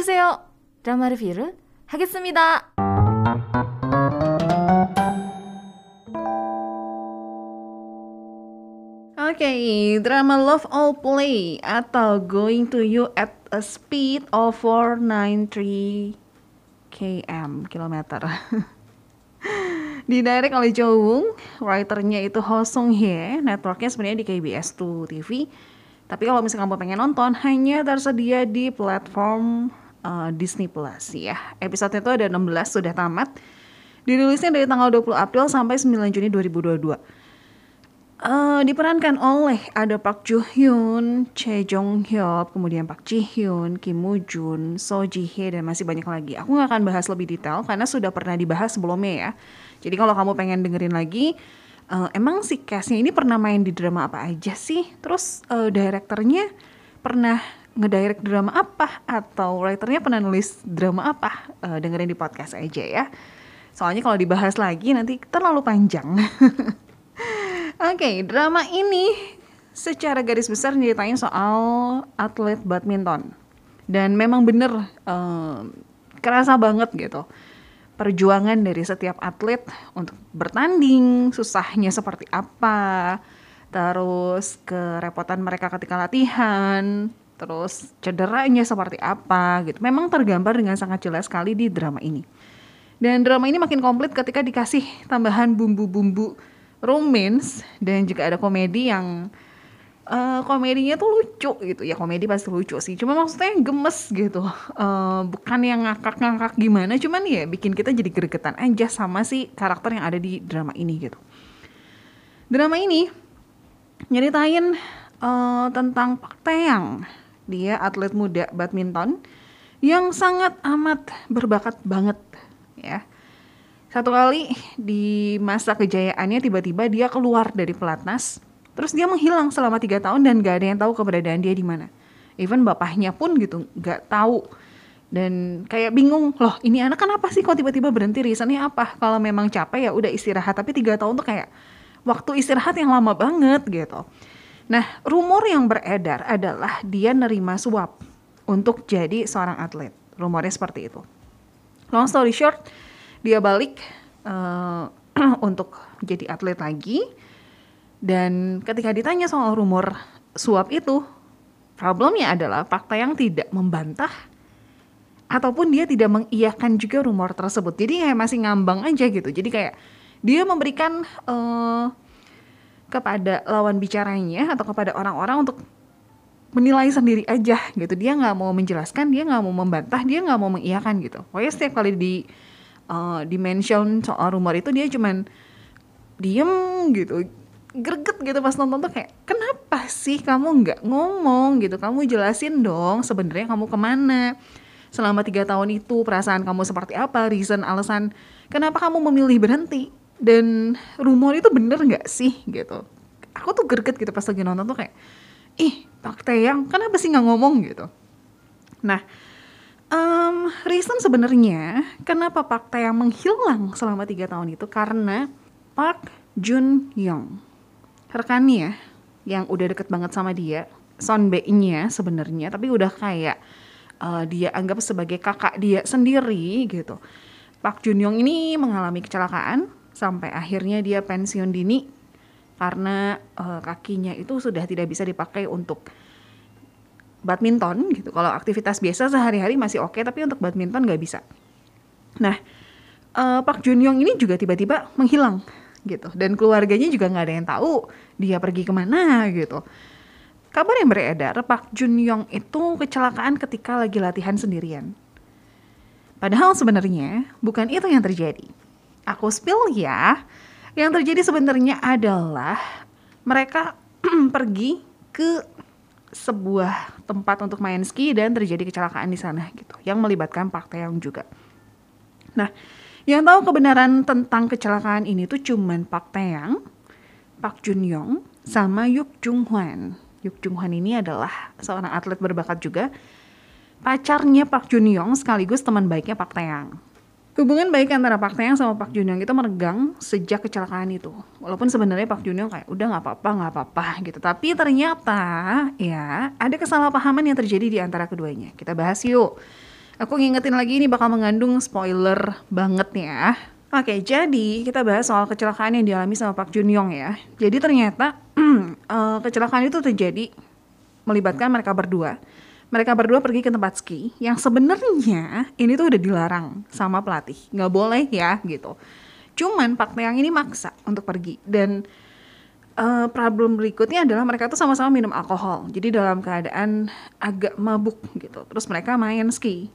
보세요. 드라마 리뷰를 하겠습니다. Oke, drama Love All Play atau Going to You at a Speed of 493 km kilometer. Didirect oleh Jo Woong, writernya itu Ho Sung Hye, networknya sebenarnya di KBS 2 TV. Tapi kalau misalnya kamu pengen nonton, hanya tersedia di platform uh, Disney Plus ya. Episode itu ada 16 sudah tamat. Dirilisnya dari tanggal 20 April sampai 9 Juni 2022. Uh, diperankan oleh ada Park Joo Hyun, Choi Jong Hyuk, kemudian Park Ji Hyun, Kim Woo Jun, So Ji Hye dan masih banyak lagi. Aku nggak akan bahas lebih detail karena sudah pernah dibahas sebelumnya ya. Jadi kalau kamu pengen dengerin lagi, uh, emang si castnya ini pernah main di drama apa aja sih? Terus uh, direkturnya pernah ngedirect drama apa atau writernya pernah nulis drama apa? Uh, dengerin di podcast aja ya. Soalnya kalau dibahas lagi nanti terlalu panjang. Oke, okay, drama ini secara garis besar nyeritain soal atlet badminton. Dan memang bener uh, kerasa banget gitu. Perjuangan dari setiap atlet untuk bertanding, susahnya seperti apa, terus kerepotan mereka ketika latihan, terus cederanya seperti apa gitu. Memang tergambar dengan sangat jelas sekali di drama ini. Dan drama ini makin komplit ketika dikasih tambahan bumbu-bumbu romance dan juga ada komedi yang uh, komedinya tuh lucu gitu. Ya komedi pasti lucu sih. Cuma maksudnya gemes gitu. Uh, bukan yang ngakak-ngakak gimana. Cuman ya bikin kita jadi gregetan aja sama si karakter yang ada di drama ini gitu. Drama ini nyeritain uh, tentang Pak Taeyang dia atlet muda badminton yang sangat amat berbakat banget ya. Satu kali di masa kejayaannya tiba-tiba dia keluar dari pelatnas, terus dia menghilang selama tiga tahun dan gak ada yang tahu keberadaan dia di mana. Even bapaknya pun gitu gak tahu. Dan kayak bingung loh ini anak kenapa sih kok tiba-tiba berhenti? Reasonnya apa? Kalau memang capek ya udah istirahat. Tapi tiga tahun tuh kayak waktu istirahat yang lama banget gitu nah rumor yang beredar adalah dia nerima suap untuk jadi seorang atlet. Rumornya seperti itu. Long story short dia balik uh, untuk jadi atlet lagi. Dan ketika ditanya soal rumor suap itu problemnya adalah fakta yang tidak membantah ataupun dia tidak mengiyakan juga rumor tersebut. Jadi kayak masih ngambang aja gitu. Jadi kayak dia memberikan uh, kepada lawan bicaranya atau kepada orang-orang untuk menilai sendiri aja gitu. Dia nggak mau menjelaskan dia nggak mau membantah dia nggak mau mengiyakan gitu. Pokoknya setiap kali di uh, dimension soal rumor itu dia cuman diem gitu greget gitu pas nonton tuh kayak kenapa sih kamu nggak ngomong gitu? Kamu jelasin dong sebenarnya kamu ke mana? Selama tiga tahun itu perasaan kamu seperti apa? Reason alasan kenapa kamu memilih berhenti dan rumor itu bener nggak sih gitu? Aku tuh greget gitu pas lagi nonton tuh kayak ih Pak Teyang kenapa sih nggak ngomong? Gitu. Nah Um, reason sebenarnya kenapa Park Taeyang menghilang selama tiga tahun itu karena Park Jun Young. Rekannya yang udah deket banget sama dia Son B-nya sebenarnya tapi udah kayak uh, dia anggap sebagai kakak dia sendiri gitu. Park Jun Young ini mengalami kecelakaan sampai akhirnya dia pensiun dini karena uh, kakinya itu sudah tidak bisa dipakai untuk badminton gitu. Kalau aktivitas biasa sehari-hari masih oke, okay, tapi untuk badminton nggak bisa. Nah, uh, Pak Junyong ini juga tiba-tiba menghilang gitu, dan keluarganya juga nggak ada yang tahu dia pergi ke mana gitu. Kabar yang beredar, Pak Junyong itu kecelakaan ketika lagi latihan sendirian. Padahal sebenarnya bukan itu yang terjadi. Aku spill ya. Yang terjadi sebenarnya adalah mereka pergi ke sebuah tempat untuk main ski dan terjadi kecelakaan di sana gitu yang melibatkan Park Taeyong juga. Nah, yang tahu kebenaran tentang kecelakaan ini tuh cuman Park Taeyang, Park Jun Yong, sama Yuk Jung Hwan. Yuk Jung Hwan ini adalah seorang atlet berbakat juga, pacarnya Park Jun Yong sekaligus teman baiknya Park Taeyang. Hubungan baik antara Park Taeyang sama Park Junyoung itu meregang sejak kecelakaan itu. Walaupun sebenarnya Park Junyoung kayak udah nggak apa-apa, nggak apa-apa gitu. Tapi ternyata ya ada kesalahpahaman yang terjadi di antara keduanya. Kita bahas yuk. Aku ngingetin lagi ini bakal mengandung spoiler banget ya. Oke, jadi kita bahas soal kecelakaan yang dialami sama Pak Jun Yong ya. Jadi ternyata uh, kecelakaan itu terjadi melibatkan mereka berdua. Mereka berdua pergi ke tempat ski yang sebenarnya ini tuh udah dilarang sama pelatih, nggak boleh ya gitu. Cuman Pak Taeyang ini maksa untuk pergi dan uh, problem berikutnya adalah mereka tuh sama-sama minum alkohol. Jadi dalam keadaan agak mabuk gitu. Terus mereka main ski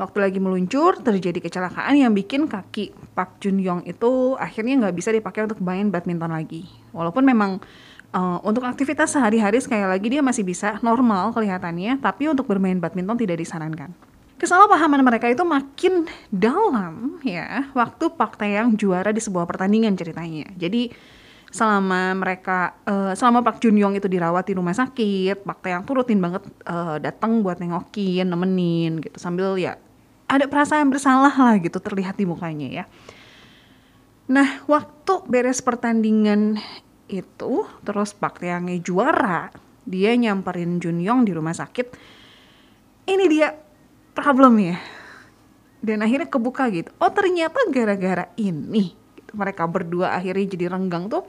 waktu lagi meluncur terjadi kecelakaan yang bikin kaki Pak Jun Yong itu akhirnya nggak bisa dipakai untuk main badminton lagi. Walaupun memang uh, untuk aktivitas sehari-hari sekali lagi dia masih bisa normal kelihatannya, tapi untuk bermain badminton tidak disarankan. Kesalahpahaman mereka itu makin dalam ya waktu Pak Taeyang juara di sebuah pertandingan ceritanya. Jadi selama mereka uh, selama Pak Jun Yong itu dirawat di rumah sakit, Pak Taeyang tuh rutin banget uh, datang buat nengokin, nemenin gitu sambil ya ada perasaan bersalah lah gitu terlihat di mukanya ya. Nah, waktu beres pertandingan itu, terus Pak Tiangnya juara, dia nyamperin Jun Yong di rumah sakit. Ini dia problem ya. Dan akhirnya kebuka gitu. Oh ternyata gara-gara ini. Gitu. Mereka berdua akhirnya jadi renggang tuh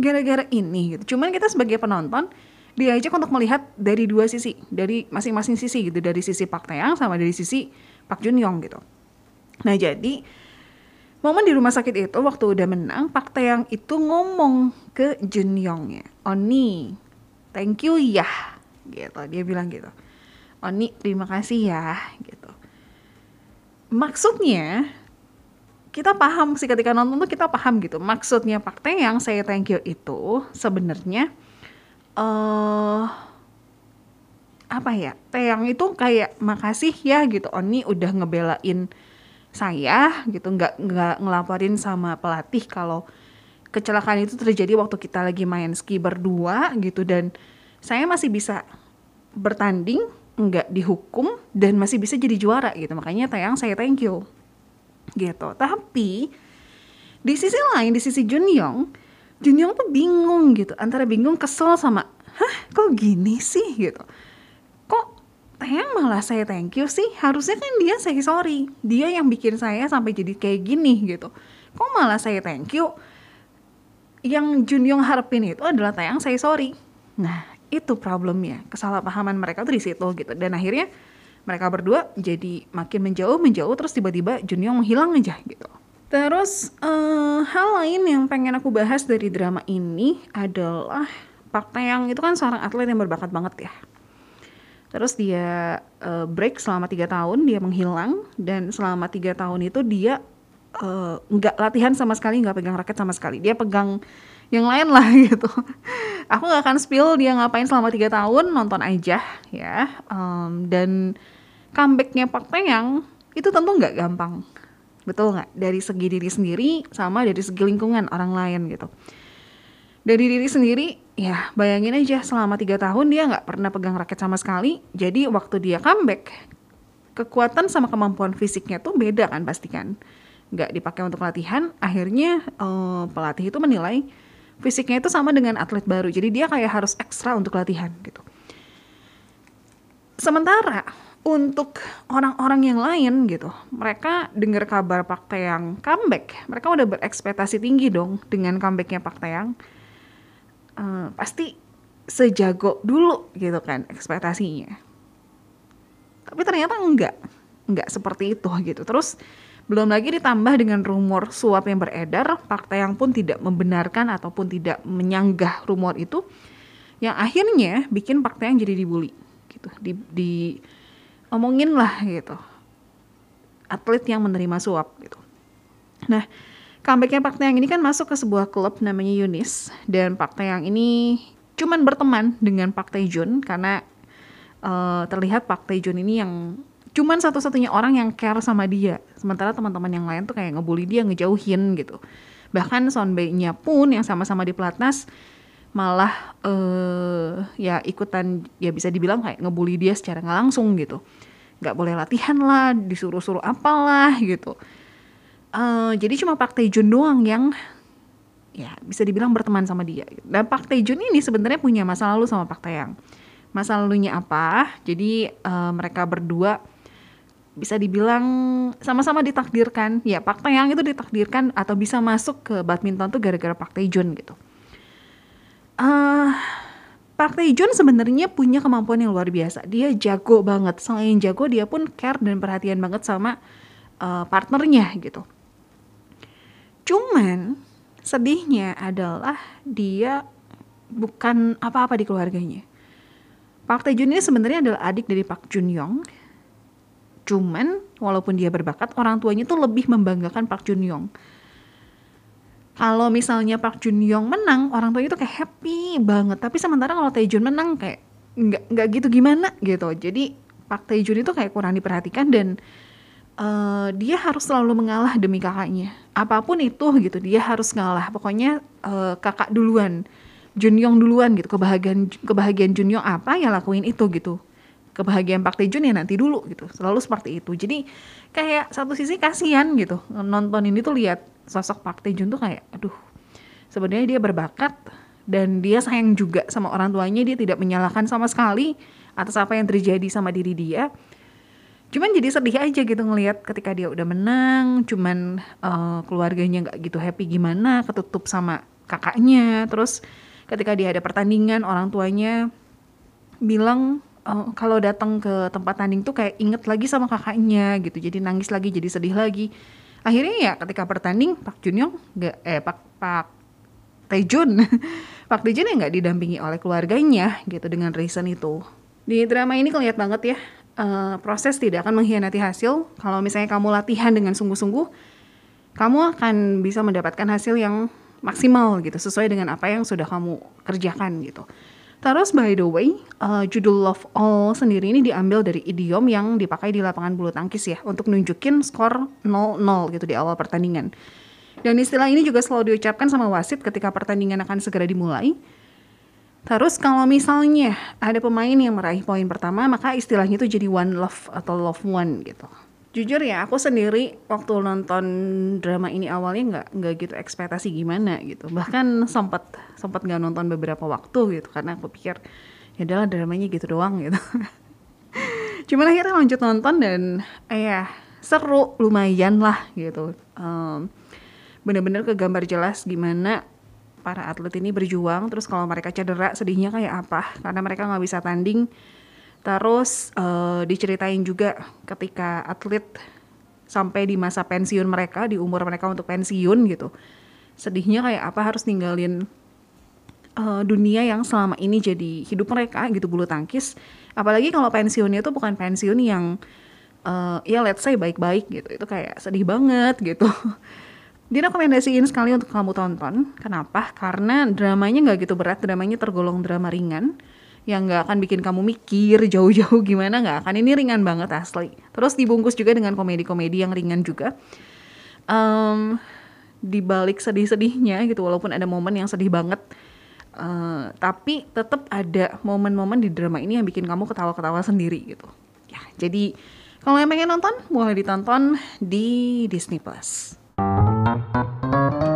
gara-gara ini gitu. Cuman kita sebagai penonton diajak untuk melihat dari dua sisi, dari masing-masing sisi gitu, dari sisi Pak Taeyang sama dari sisi Pak Jun Yong gitu. Nah jadi momen di rumah sakit itu waktu udah menang Pak Taeyang itu ngomong ke Jun Yong ya, Oni, thank you ya, gitu. Dia bilang gitu. Oni terima kasih ya, gitu. Maksudnya kita paham sih ketika nonton tuh kita paham gitu. Maksudnya Pak Taeyang saya thank you itu sebenarnya uh, apa ya Teyang itu kayak makasih ya gitu Oni udah ngebelain saya gitu nggak nggak ngelaporin sama pelatih kalau kecelakaan itu terjadi waktu kita lagi main ski berdua gitu. Dan saya masih bisa bertanding nggak dihukum dan masih bisa jadi juara gitu. Makanya Tayang saya thank you gitu. Tapi di sisi lain di sisi Junyong Junyong tuh bingung gitu. Antara bingung kesel sama hah kok gini sih? gitu Tayang malah saya thank you sih. Harusnya kan dia saya sorry. Dia yang bikin saya sampai jadi kayak gini gitu. Kok malah saya thank you? Yang Junyong harapin itu adalah Tayang saya sorry. Nah itu problemnya. Kesalahpahaman mereka tuh di situ gitu. Dan akhirnya mereka berdua jadi makin menjauh menjauh terus tiba-tiba Junyong menghilang aja gitu. Terus uh, hal lain yang pengen aku bahas dari drama ini adalah Pak Taeyang itu kan seorang atlet yang berbakat banget ya Terus dia uh, break selama tiga tahun, dia menghilang dan selama tiga tahun itu dia uh, nggak latihan sama sekali, nggak pegang raket sama sekali. Dia pegang yang lain lah gitu. Aku nggak akan spill dia ngapain selama tiga tahun, nonton aja ya. Um, dan comebacknya Pak Taeyang itu tentu nggak gampang, betul nggak? Dari segi diri sendiri sama dari segi lingkungan orang lain gitu dari diri sendiri ya bayangin aja selama tiga tahun dia nggak pernah pegang raket sama sekali. Jadi waktu dia comeback kekuatan sama kemampuan fisiknya tuh beda kan pasti kan? Nggak dipakai untuk latihan akhirnya uh, pelatih itu menilai fisiknya itu sama dengan atlet baru. Jadi dia kayak harus ekstra untuk latihan gitu. Sementara untuk orang-orang yang lain gitu mereka dengar kabar Pak Taeyang comeback mereka udah berekspektasi tinggi dong dengan comebacknya Pak Taeyang uh, pasti sejago dulu gitu kan ekspektasinya. Tapi ternyata enggak enggak seperti itu gitu. Terus belum lagi ditambah dengan rumor suap yang beredar Pak Taeyang pun tidak membenarkan ataupun tidak menyanggah rumor itu yang akhirnya bikin Pak Taeyang jadi dibully gitu. Di, di omongin lah gitu. Atlet yang menerima suap gitu. Nah comebacknya Pak Taeyang ini kan masuk ke sebuah klub namanya Yunis. Dan Pak Taeyang ini cuman berteman dengan Pak Taejun karena uh, terlihat Pak Taejun ini yang cuman satu-satunya orang yang care sama dia. Sementara teman-teman yang lain tuh kayak ngebully dia ngejauhin gitu. Bahkan Sonbei-nya pun yang sama-sama di pelatnas malah uh, ya ikutan ya bisa dibilang kayak ngebully dia secara nggak langsung gitu. Nggak boleh latihan lah disuruh-suruh apalah gitu uh, jadi cuma Pak Taejun doang yang ya bisa dibilang berteman sama dia. Dan Pak Taejun ini sebenarnya punya masa lalu sama Pak Taeyang. Masa lalunya apa? Jadi uh, mereka berdua bisa dibilang sama-sama ditakdirkan ya Park Taeyang itu ditakdirkan atau bisa masuk ke badminton tuh gara-gara Park Taejun gitu uh, Taejun sebenarnya punya kemampuan yang luar biasa dia jago banget selain jago dia pun care dan perhatian banget sama uh, partnernya gitu cuman sedihnya adalah dia bukan apa-apa di keluarganya Park Taejun ini sebenarnya adalah adik dari Park Jun Young Cuman walaupun dia berbakat, orang tuanya tuh lebih membanggakan Park Jun Young. Kalau misalnya Park Jun Young menang, orang tuanya tuh kayak happy banget. Tapi sementara kalau Taejun menang kayak nggak nggak gitu gimana gitu. Jadi Park Taejun itu kayak kurang diperhatikan dan uh, dia harus selalu mengalah demi kakaknya. Apa pun itu gitu, dia harus ngalah. Pokoknya uh, kakak duluan. Jun Young duluan gitu kebahagiaan kebahagiaan Jun Young apa ya lakuin itu gitu kebahagiaan Pak Taejun ya nanti dulu gitu selalu seperti itu jadi kayak satu sisi kasihan gitu nonton ini tuh lihat sosok Pak Taejun tuh kayak aduh sebenarnya dia berbakat dan dia sayang juga sama orang tuanya dia tidak menyalahkan sama sekali atas apa yang terjadi sama diri dia cuman jadi sedih aja gitu ngelihat ketika dia udah menang cuman uh, keluarganya nggak gitu happy gimana ketutup sama kakaknya. Terus ketika dia ada pertandingan orang tuanya bilang uh, kalau datang ke tempat tanding tuh kayak inget lagi sama kakaknya gitu. Jadi nangis lagi jadi sedih lagi. Akhirnya ya ketika pertanding Pak Junyong nggak eh Pak Pak Taejun Pak Taejun ya nggak didampingi oleh keluarganya gitu dengan reason itu. Di drama ini kelihatan banget ya uh, proses tidak akan mengkhianati hasil kalau misalnya kamu latihan dengan sungguh-sungguh kamu akan bisa mendapatkan hasil yang maksimal gitu sesuai dengan apa yang sudah kamu kerjakan gitu Terus by the way, uh, judul Love All sendiri ini diambil dari idiom yang dipakai di lapangan bulu tangkis ya untuk nunjukin skor 0-0 gitu di awal pertandingan. Dan istilah ini juga selalu diucapkan sama wasit ketika pertandingan akan segera dimulai. Terus kalau misalnya ada pemain yang meraih poin pertama, maka istilahnya itu jadi one love atau love one gitu. Jujur ya aku sendiri waktu nonton drama ini awalnya nggak nggak gitu ekspektasi gimana gitu. Bahkan sempat sempat nggak nonton beberapa waktu gitu karena aku pikir ya adalah dramanya gitu doang gitu. Cuman akhirnya lanjut nonton dan eh seru lumayan lah gitu. Um, bener-bener kegambar jelas gimana para atlet ini berjuang terus kalau mereka cedera sedihnya kayak apa karena mereka nggak bisa tanding Terus uh, diceritain juga ketika atlet sampai di masa pensiun mereka, di umur mereka untuk pensiun gitu. Sedihnya kayak apa harus ninggalin uh, dunia yang selama ini jadi hidup mereka gitu bulu tangkis. Apalagi kalau pensiunnya itu bukan pensiun yang uh, ya let's say baik-baik gitu. Itu kayak sedih banget gitu. Direkomendasiin sekali untuk kamu tonton. Kenapa? Karena dramanya nggak gitu berat, dramanya tergolong drama ringan. Yang nggak akan bikin kamu mikir jauh-jauh gimana. Nggak akan. Ini ringan banget asli. Terus dibungkus juga dengan komedi-komedi yang ringan juga. Um, dibalik sedih-sedihnya gitu walaupun ada momen yang sedih banget. Uh, tapi tetap ada momen-momen di drama ini yang bikin kamu ketawa-ketawa sendiri gitu. Ya jadi kalau yang pengen nonton boleh ditonton di Disney Plus. Thank you.